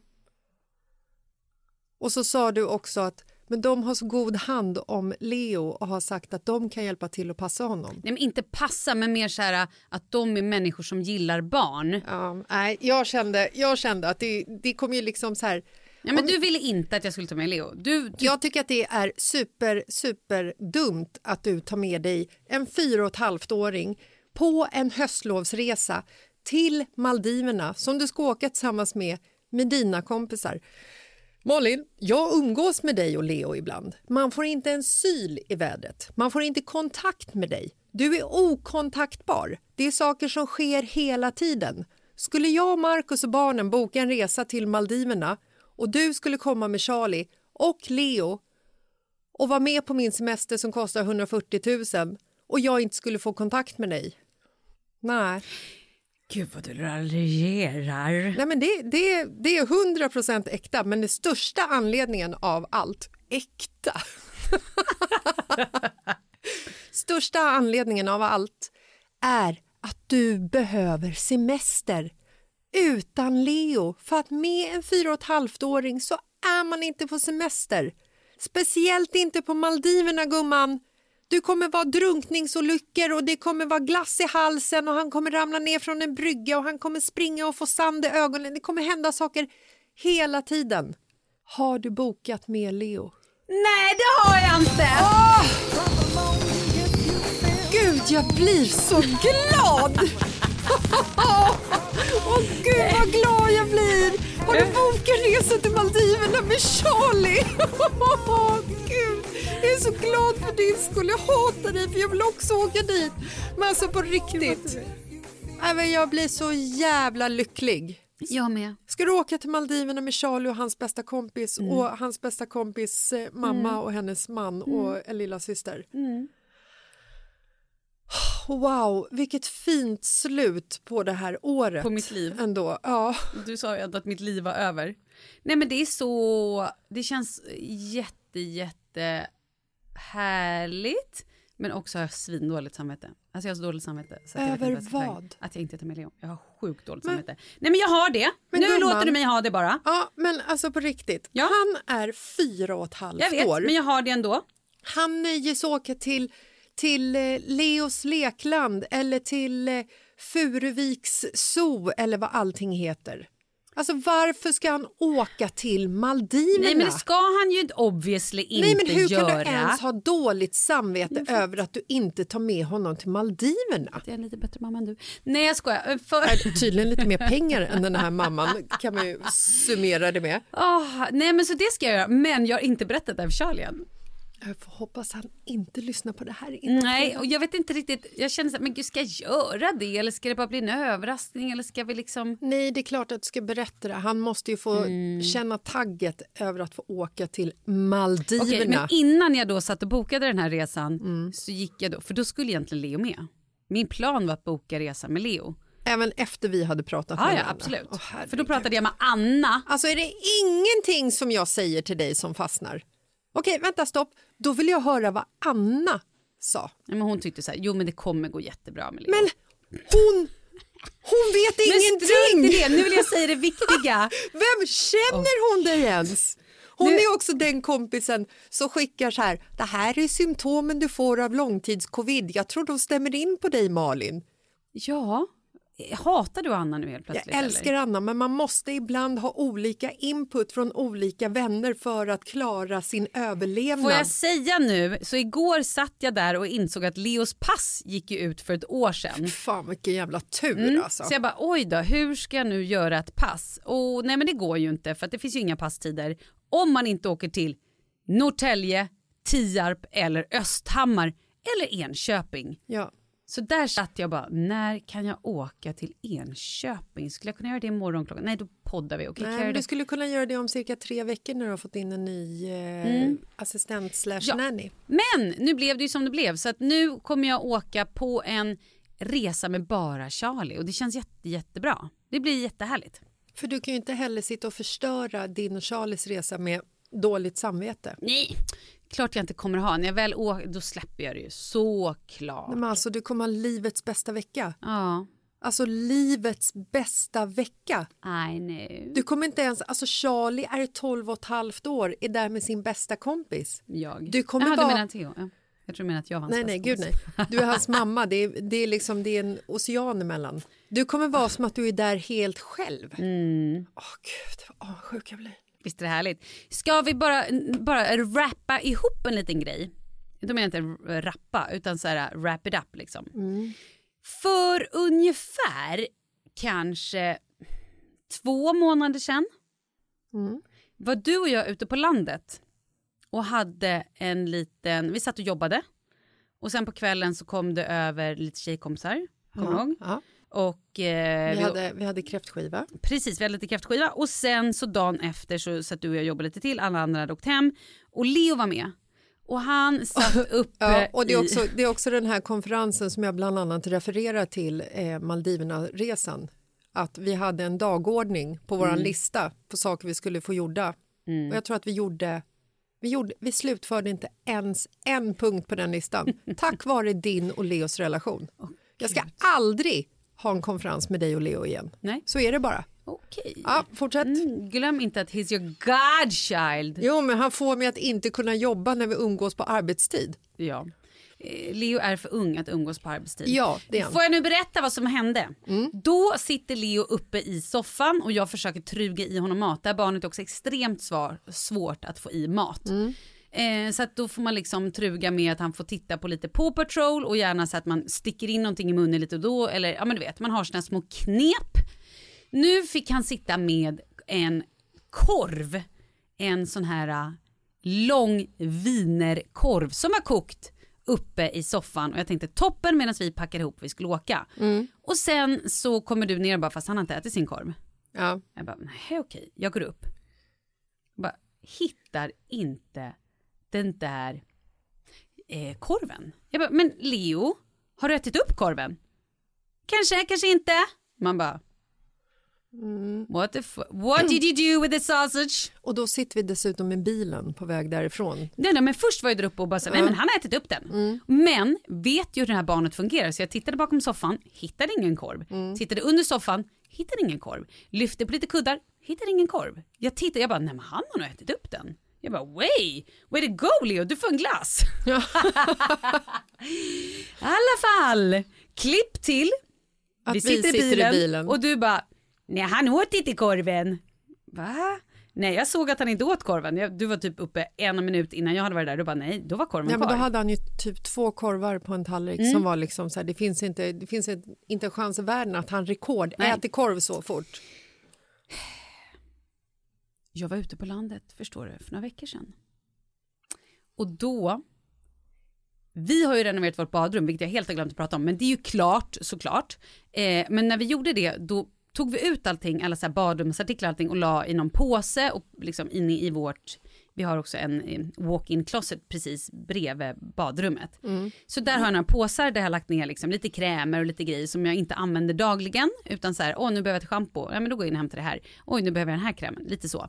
Och så sa du också att men de har så god hand om Leo och har sagt att de kan hjälpa till att passa honom. Nej, men inte passa, men mer så här att de är människor som gillar barn. Ja, nej, jag kände, jag kände att det, det kom ju liksom så här... Ja, men om- du ville inte att jag skulle ta med Leo. Du, Jag tycker att det är super, super dumt att du tar med dig en fyra och ett halvt åring på en höstlovsresa till Maldiverna som du ska åka tillsammans med med dina kompisar. Malin, jag umgås med dig och Leo ibland. Man får inte en syl i vädret. Man får inte kontakt med dig. Du är okontaktbar. Det är saker som sker hela tiden. Skulle jag, Markus och barnen boka en resa till Maldiverna och du skulle komma med Charlie och Leo och vara med på min semester som kostar 140 000 och jag inte skulle få kontakt med dig. Nej. Gud vad du raljerar. Nej, men det, det, det är 100 procent äkta, men den största anledningen av allt... Äkta? [laughs] största anledningen av allt är att du behöver semester. utan Leo. För att med en fyra och ett halvt-åring så är man inte på semester. Speciellt inte på Maldiverna, gumman. Du kommer vara drunkningsolyckor och det kommer vara glass i halsen och han kommer ramla ner från en brygga och han kommer springa och få sand i ögonen. Det kommer hända saker hela tiden. Har du bokat med Leo? Nej, det har jag inte! Gud, jag blir så glad! [laughs] Åh gud vad glad jag blir! Har du bokat resa till Maldiverna med Charlie? [laughs] så glad för din skull. Jag hatar dig för jag vill också åka dit. Men alltså på riktigt. Jag blir så jävla lycklig. Jag med. Ska du åka till Maldiverna med Charlie och hans bästa kompis Mm. och hans bästa kompis eh, mamma Mm. och hennes man Mm. och en lilla syster? Mm. Wow, vilket fint slut på det här året. På mitt liv. Ändå, ja. Du sa ju ändå att mitt liv var över. Nej men det är så, det känns jätte jätte härligt. Men också har jag svindåligt samvete. Alltså jag har så dåligt samvete. Så Över jag vad? Att jag inte tar med Leo. Jag har sjukt dåligt Men- samvete. Nej men jag har det. Men nu gumman- låter du mig ha det bara. Ja, men alltså på riktigt. Ja. Han är fyra och ett halvt Jag vet, år. men jag har det ändå. Han nöjes åka till, till eh, Leos lekland eller till eh, Furuviks zoo eller vad allting heter. Alltså varför ska han åka till Maldiverna? Nej men det ska han ju obviously inte Nej, men hur göra. kan du ens ha dåligt samvete över att du inte tar med honom till Maldiverna? Jag är en lite bättre mamma än du. Nej jag skojar. För... [laughs] Tydligen lite mer pengar än den här mamman kan man ju summera det med. Ah, nej men så det ska jag göra. Men jag har inte berättat det här för Charlie än. Jag får hoppas han inte lyssnar på det här innan. Nej, och jag vet inte riktigt. Jag känner så här, men gud ska jag göra det eller ska det bara bli en överraskning eller ska vi liksom? Nej, det är klart att du ska berätta det. Han måste ju få känna tagget över att få åka till Maldiverna. Okej, men innan jag då satt och bokade den här resan så gick jag då, för då skulle egentligen Leo med. Min plan var att boka resan med Leo. Även efter vi hade pratat Ja, med ja varandra. absolut. Herregud. för då pratade jag med Anna. Alltså är det ingenting som jag säger till dig som fastnar? Okej, vänta stopp. Då vill jag höra vad Anna sa. Nej, Men hon tyckte så här, jo men det kommer gå jättebra med Leo. Men hon, hon vet Men ingenting! i det, nu vill jag säga det viktiga. [laughs] Vem känner hon dig ens? Hon Nu- är också den kompisen som skickar så här, det här är symptomen du får av långtidscovid. Jag tror de stämmer in på dig Malin. Ja, hatar du Anna nu helt plötsligt? Jag älskar eller? Anna, men man måste ibland ha olika input från olika vänner för att klara sin överlevnad. Får jag säga nu, så igår satt jag där och insåg att Leos pass gick ut för ett år sedan. Fan vilken jävla tur Mm. alltså. Så jag bara oj då, hur ska jag nu göra ett pass? Och nej men det går ju inte för att det finns ju inga passtider om man inte åker till Norrtälje, Tierp eller Östhammar eller Enköping. Ja. Så där satt jag bara, när kan jag åka till Enköping? Skulle jag kunna göra det imorgon klockan? Nej, då poddar vi. Kan Nej, du skulle kunna göra det om cirka tre veckor när du har fått in en ny eh, Mm. assistent slash Ja. nanny. Men nu blev det ju som det blev så att nu kommer jag åka på en resa med bara Charlie och det känns jätte, jättebra. Det blir jättehärligt. För du kan ju inte heller sitta och förstöra din och Charlies resa med dåligt samvete. Nej, klart jag inte kommer ha. När jag väl åker, då släpper jag det ju. Såklart. Men alltså, du kommer ha livets bästa vecka. Ja. Alltså livets bästa vecka. I know. Du kommer inte ens, alltså Charlie är 12 och ett halvt år, är där med sin bästa kompis. Jag. Du kommer Jaha, bara- du menar Theo? Ja. Jag tror du menar att jag var hans Nej, nej, gud nej. Du är hans [laughs] mamma, det är, det är liksom det är en ocean emellan. Du kommer vara som att du är där helt själv. Åh Mm. gud, vad avundsjuk jag blir. Visst är det härligt. Ska vi bara, bara rappa ihop en liten grej? Då menar jag inte rappa, utan så här wrap it up liksom. Mm. För ungefär kanske två månader sedan Mm. var du och jag ute på landet och hade en liten, vi satt och jobbade och sen på kvällen så kom det över lite tjejkompisar, kommer Ja, ihåg? ja. Och, eh, Vi, hade, vi hade kräftskiva. Precis, vi hade lite kräftskiva och sen så dagen efter så satt du och jag jobbade lite till, alla andra hade åkt hem och Leo var med. Och han [laughs] satt uppe Ja, och det är, i... också, det är också den här konferensen som jag bland annat refererar till, eh, Maldiverna-resan. Att vi hade en dagordning på vår Mm. lista på saker vi skulle få gjorda. Mm. Och jag tror att vi gjorde, vi gjorde... Vi slutförde inte ens en punkt på den listan [laughs] tack vare din och Leos relation. Jag ska aldrig ha en konferens med dig och Leo igen. Nej. Så är det bara. Okej. Ja, fortsätt. Mm, glöm inte att he's your godchild. Jo, men han får mig att inte kunna jobba när vi umgås på arbetstid. Ja. Eh, Leo är för ung att umgås på arbetstid. Ja, det är han. Får jag nu berätta vad som hände? Då sitter Leo uppe i soffan och jag försöker truga i honom mat. Det här barnet är också extremt svar, svårt att få i mat. Eh, så att då får man liksom truga med att han får titta på lite Paw Patrol och gärna så att man sticker in någonting i munnen lite och då. Eller ja men du vet, man har sina små knep. Nu fick han sitta med en korv. En sån här äh, lång wienerkorv som var kokt uppe i soffan och jag tänkte toppen medan vi packade ihop vi skulle åka. Och sen så kommer du ner och bara fast han har inte ätit sin korv. Ja. Jag bara nej okej, jag går upp. Jag bara hittar inte den där eh, korven. Jag bara men Leo, har du ätit upp korven? Kanske, kanske inte. Man bara What, the what did you do with the sausage? Och då sitter vi dessutom i bilen på väg därifrån. Nej, nej, men först var jag där uppe och bara så, nej men han har ätit upp den. Men vet ju hur det här barnet fungerar så jag tittade bakom soffan, hittade ingen korv. Tittade under soffan, hittade ingen korv. Lyfte på lite kuddar, hittade ingen korv. Jag tittade, jag bara, nej men han har nog ätit upp den. Jag bara, way, way to go Leo, du får en glass. [laughs] I alla fall, klipp till. Att vi sitter i bilen. och du bara, nej han åt inte korven. Va? Nej jag såg att han inte åt korven. Du var typ uppe en minut innan jag hade varit där. Du bara nej, då var korven Ja, men kvar. då hade han ju typ två korvar på en tallrik Mm. som var liksom så här, det finns inte, det finns inte en chans i världen att han rekord Nej. äter korv så fort. Jag var ute på landet, förstår du, för några veckor sedan. Och då, vi har ju renoverat vårt badrum, vilket jag helt har glömt att prata om, men det är ju klart såklart. Eh, men när vi gjorde det, då tog vi ut allting, alla så här badrumsartiklar och allting och la i någon påse och liksom inne i vårt, vi har också en walk-in closet precis bredvid badrummet. Så där har jag några påsar där jag har lagt ner liksom lite krämer och lite grejer som jag inte använder dagligen, utan så här, åh nu behöver jag ett schampo, ja men då går jag in och hämtar det här, oj nu behöver jag den här krämen, lite så.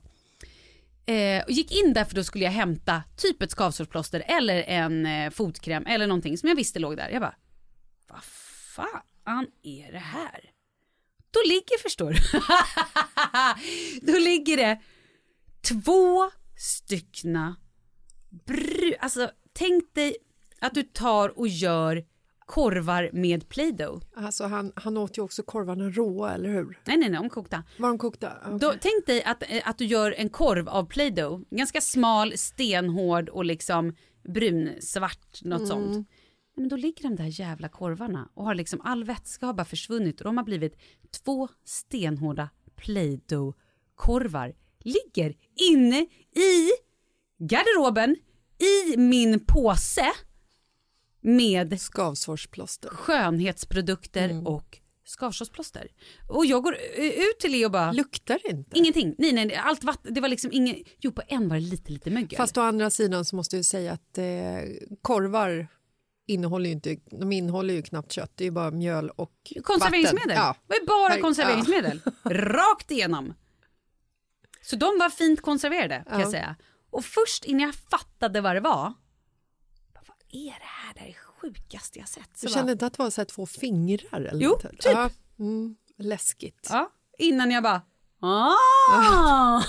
Eh, och gick in där för då skulle jag hämta typ ett skavsårsplåster eller en eh, fotkräm eller någonting som jag visste låg där. Jag bara, vad fan är det här? Då ligger, förstår du, [laughs] då ligger det två styckna bru... Alltså tänk dig att du tar och gör korvar med Play-Doh. Alltså han, han åt ju också korvarna råa, eller hur? Nej, nej, nej, omkokta. Var de kokta? Okej. Då, tänk dig att, eh, att du gör en korv av Play-Doh, ganska smal, stenhård och liksom brunsvart, något sånt. Nej, Men då ligger de där jävla korvarna och har liksom all vätska har bara försvunnit och de har blivit två stenhårda Play-Doh-korvar. Ligger inne i garderoben i min påse med Skavsårsplåster. skönhetsprodukter och skavsårsplåster. Och jag går eh, ut till Leo och bara... Luktar det inte? Ingenting. Nej, nej, allt vatten. Det var liksom inget... Jo, på en var det lite, lite mögel. Fast å andra sidan så måste jag säga att eh, korvar innehåller ju inte, de innehåller ju knappt kött, det är ju bara mjöl och Konserveringsmedel. vatten. Ja. Det ju bara konserveringsmedel. Rakt igenom. Så de var fint konserverade kan Ja. jag säga. Och först innan jag fattade vad det var. Är det här? Det är det sjukaste jag sett. Så Du kände inte att det var så här två fingrar? Eller Jo, något? typ. Ja, mm, läskigt. Ja, innan jag bara... Ah!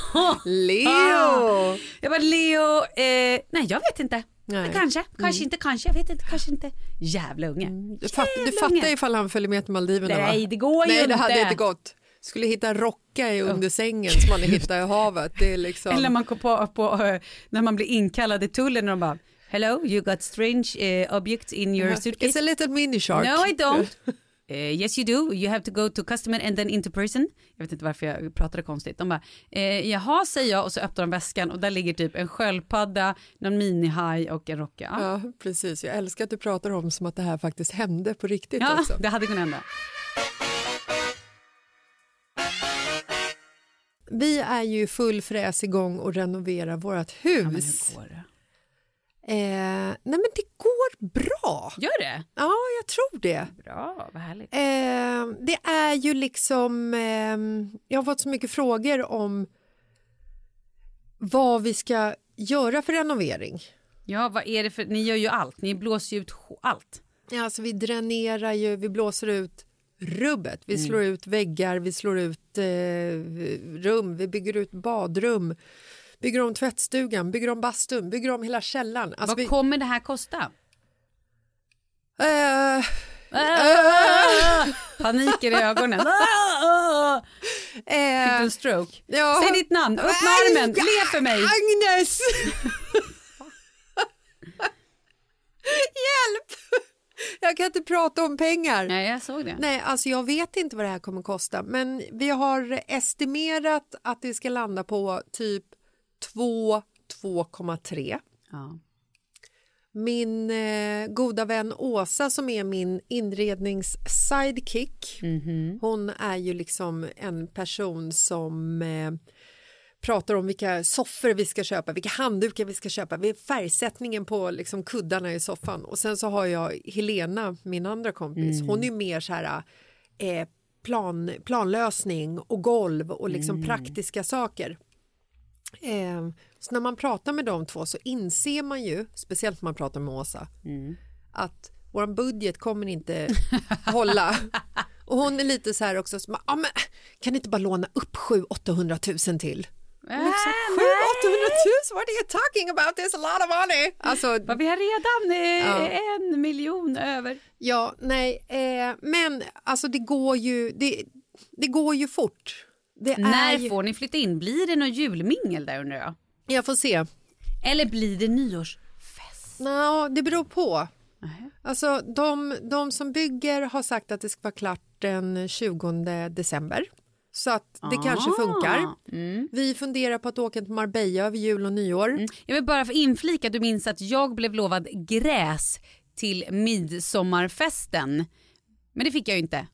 Leo! Jag bara, Leo, eh, nej jag vet inte. Nej. Kanske, kanske inte, kanske, jag vet inte, kanske inte. Jävla unge. Du, fatt, du fattar unge. ifall han följer med till Maldiverna va? Nej, det går ju Nej, det inte. hade inte gått. Skulle hitta rocka i under sängen som man hittar i havet. Det är liksom... Eller man kom på, på eh, när man blir inkallad i tullen och de bara Hello, you got strange eh, objects in your suitcase? It's a little mini shark. No, I don't. [laughs] Eh, yes you do, you have to go to customer and then into person. Jag vet inte varför jag pratade konstigt. De bara, eh, jaha säger jag och så öppnar de väskan och där ligger typ en sköldpadda, någon minihaj och en rocka. Ja, Ja, precis. Jag älskar att du pratar om som att det här faktiskt hände på riktigt ja också. det hade kunnat hända. Vi är ju full fräs igång och renoverar vårt hus. Ja, men hur går det? Eh, nej men det går bra. Gör det? Ja, jag tror det. Bra, vad härligt. Eh, det är ju liksom... Eh, jag har fått så mycket frågor om vad vi ska göra för renovering. Ja, vad är det för, ni gör ju allt, ni blåser ju ut allt. Ja, alltså vi dränerar ju, vi blåser ut rubbet. Vi Mm. slår ut väggar, vi slår ut eh, rum, vi bygger ut badrum, bygger om tvättstugan, bygger om bastun, bygger om hela källaren. Alltså Vad vi, kommer det här kosta? eh, Ah! [laughs] Paniken i ögonen. Ah! [laughs] Fick du en stroke? ja. Säg ditt namn, upp med armen, le för mig. Agnes! [laughs] Hjälp! Jag kan inte prata om pengar. Nej, jag såg det. Nej, alltså jag vet inte vad det här kommer kosta, men vi har estimerat att det ska landa på typ 2, 2,3. Ja. Min eh, goda vän Åsa som är min inrednings-sidekick, Mhm. hon är ju liksom en person som eh, pratar om vilka soffor vi ska köpa, vilka handdukar vi ska köpa, färgsättningen på liksom kuddarna i soffan. Och sen så har jag Helena, min andra kompis, Mm. hon är mer så här eh, plan, planlösning och golv och liksom Mm. praktiska saker. Eh, så när man pratar med de två så inser man ju, speciellt när man pratar med Åsa, Mm. att vår budget kommer inte [laughs] hålla. Och hon är lite så här också, som, ah, men, kan ni inte bara låna upp 700-800 000 till? Äh, Liksom, 700 000, what are you talking about? There's a lot of money. Alltså, vi har redan eh, Ja. en miljon över. ja, nej, eh, men alltså det går ju, det, det går ju fort. När ju, får ni flytta in? Blir det någon julmingel där undrar jag? jag får se. Eller blir det nyårsfest? Nå, det beror på. Alltså, de, de som bygger har sagt att det ska vara klart den 20 december. Så att det kanske Ah, funkar. Mm. Vi funderar på att åka till Marbella över jul och nyår. Jag vill bara få inflika, du minns att jag blev lovad gräs till midsommarfesten. Men det fick jag ju inte.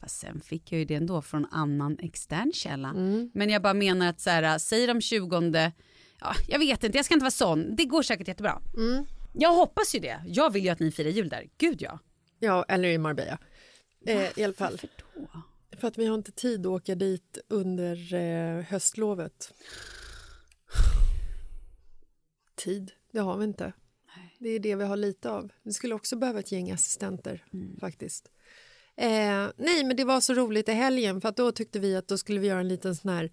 Fast sen fick jag ju det ändå från annan extern källa. Mm. Men jag bara menar att så här, säger de 20, ja, jag vet inte, jag ska inte vara sån. Det går säkert jättebra. Mm. Jag hoppas ju det. Jag vill ju att ni firar jul där. Gud ja. Ja, eller i Marbella. Eh, I alla fall. Varför då? För att vi har inte tid att åka dit under eh, höstlovet. Tid, det har vi inte. Det är det vi har lite av. Vi skulle också behöva ett gäng assistenter faktiskt. Eh, nej, men det var så roligt i helgen för att då tyckte vi att då skulle vi göra en liten sån här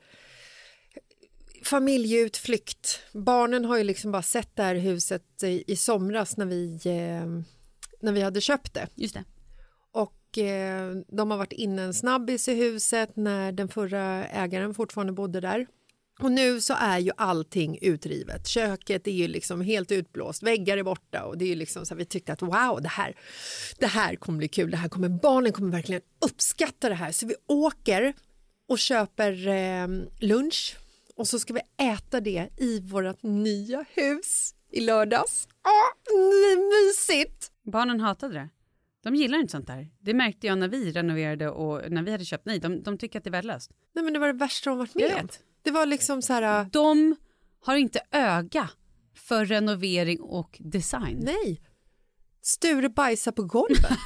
familjeutflykt. Barnen har ju liksom bara sett det här huset i, i somras när vi, eh, när vi hade köpt det. Just det. Och eh, de har varit inne en snabbis i huset när den förra ägaren fortfarande bodde där. Och nu så är ju allting utrivet. Köket är ju liksom helt utblåst, väggar är borta och det är ju liksom så vi tyckte att wow, det här, det här kommer bli kul. Det här kommer, barnen kommer verkligen uppskatta det här. Så vi åker och köper eh, lunch och så ska vi äta det i vårt nya hus i lördags. Åh, mysigt! Barnen hatade det. De gillar inte sånt där. Det märkte jag när vi renoverade och när vi hade köpt. Nej, de, de tycker att det är värdelöst. Nej, men det var det värsta de varit med om. Det var liksom så här... De har inte öga för renovering och design. Nej. Sture bajsar på golvet. [laughs]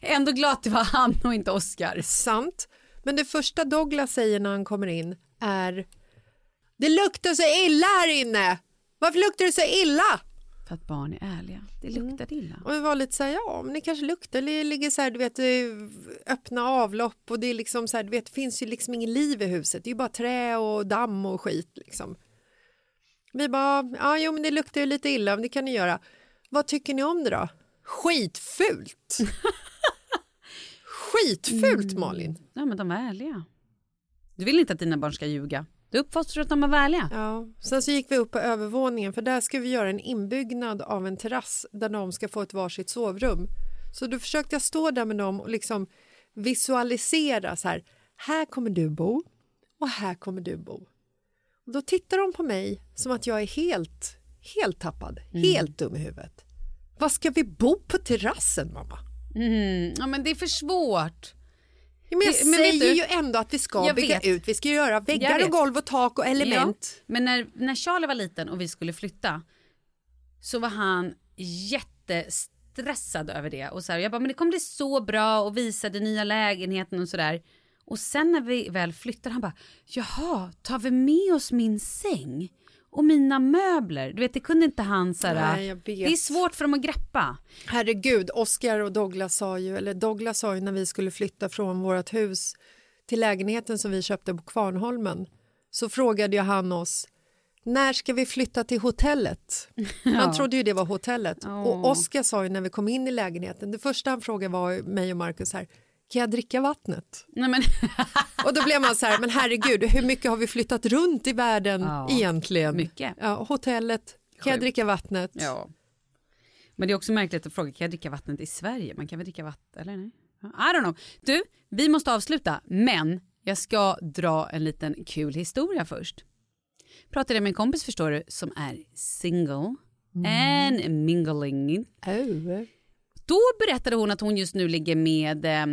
Ändå glad att det var han och inte Oscar. Sant. Men det första Douglas säger när han kommer in är Det luktar så illa här inne! Varför luktar det så illa? För att barn är ärliga. Det luktar illa. Och vi var lite så här, ja men det kanske luktar, det ligger så här, du vet, eh, öppna avlopp och det är liksom så här, du vet, det finns ju liksom ingen liv i huset, det är ju bara trä och damm och skit liksom. Vi bara, ja jo men det luktar ju lite illa, men det kan ni göra. Vad tycker ni om det då? Skitfult! [laughs] Skitfult Malin! Ja, men de är ärliga. Du vill inte att dina barn ska ljuga. Du uppfostrar att de är ärliga. Ja, sen så gick vi upp på övervåningen för där ska vi göra en inbyggnad av en terrass där de ska få ett varsitt sovrum. Så då försökte jag stå där med dem och liksom visualisera så här, här kommer du bo och här kommer du bo. Och då tittar de på mig som att jag är helt, helt tappad, helt dum i huvudet. Vad ska vi bo på terrassen mamma? Mm. Ja, men det är för svårt. Ja, men jag Det- men säger du- ju ändå att vi ska bygga vet. ut, vi ska göra väggar och golv och tak och element. Ja, men när, när Charlie var liten och vi skulle flytta så var han jättestressad över det. Och så här, jag bara, men det kommer bli så bra och visade nya lägenheten och sådär. Och sen när vi väl flyttade, han bara, jaha, tar vi med oss min säng? Och mina möbler, du vet det kunde inte han så här, Nej, jag vet. Det är svårt för dem att greppa. Herregud, Oscar och Douglas sa ju, eller Douglas sa ju när vi skulle flytta från vårt hus till lägenheten som vi köpte på Kvarnholmen så frågade ju han oss när ska vi flytta till hotellet? [laughs] Han trodde ju det var hotellet. Och Oscar sa ju när vi kom in i lägenheten, det första han frågade var mig och Markus här, kan jag dricka vattnet? Nej, men... och då blev man så här, men herregud, hur mycket har vi flyttat runt i världen Ja, egentligen? mycket. Ja, hotellet, kan jag Sjukt. dricka vattnet? Ja. Men det är också märkligt att fråga, kan jag dricka vattnet i Sverige? Man kan väl dricka vatten, eller nej? I don't know. Du, vi måste avsluta, men jag ska dra en liten kul historia först. Pratade med en kompis, förstår du, som är single and mingling. Oh. Då berättade hon att hon just nu ligger med eh,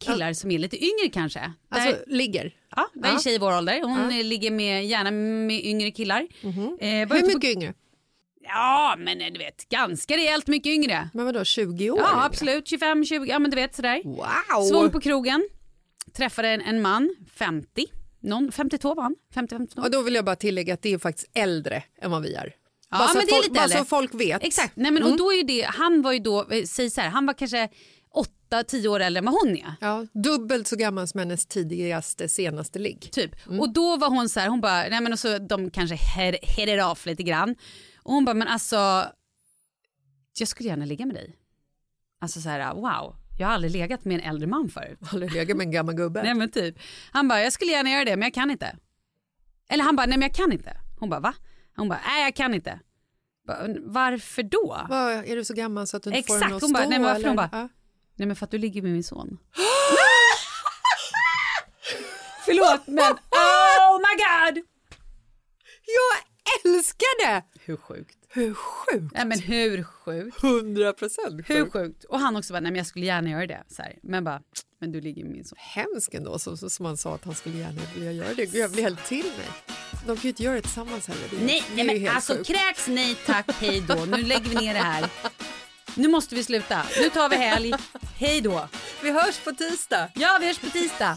killar som är lite yngre kanske. Alltså, Där- ligger? Ja, det är en tjej i vår ålder. Hon eh, ligger med, gärna med yngre killar. Eh, var Hur ute på- mycket yngre? Ja, men eh, du vet, ganska rejält mycket yngre. Men vadå, 20 år? Ja, absolut. 25, 20, ja men du vet sådär. Wow! Svung på krogen. Träffade en, en man, 50. Någon, 52 var han. 50, 52. Och då vill jag bara tillägga att det är faktiskt äldre än vad vi är. Ja, bara så men att det är folk, lite bara äldre. så folk vet. Exakt. Nej, men, Mm. och då är det, han var ju då, eh, säg så här, han var kanske 8-10 år äldre än vad hon är. Ja, dubbelt så gammal som hennes tidigaste, senaste ligg. Typ. Mm. Och då var hon så här, hon bara, nej men och så de kanske headed off lite grann. Och hon bara, men alltså, jag skulle gärna ligga med dig. Alltså så här, wow, jag har aldrig legat med en äldre man förut. [laughs] Aldrig legat med en gammal gubbe. Nej men typ. Han bara, jag skulle gärna göra det men jag kan inte. Eller han bara, nej men jag kan inte. Hon bara, va? Hon bara, nej jag kan inte. Bara, Varför då? Vad, är du så gammal så att du inte får den Exakt, att hon bara, stå? nej men varför? eller? Hon bara, Ja. Nej men för att du ligger med min son. [gasps] Förlåt men oh my god! Jag älskar det! Hur sjukt? Hur sjukt? Nej men hur sjukt? 100 procent Hur sjukt? Och han också bara, nej men jag skulle gärna göra det. Så här. Men bara, men du ligger med min son. Hemskt ändå, så, som man sa att han skulle gärna vilja göra det. Gud, jag blir helt till mig. De kan ju inte göra det tillsammans heller. Det är- Nej, det nej men alltså sjukt. kräks, nej tack, hej då. Nu lägger vi ner det här. Nu måste vi sluta. Nu tar vi helg. Hej då. Vi hörs på tisdag. Ja, vi hörs på tisdag.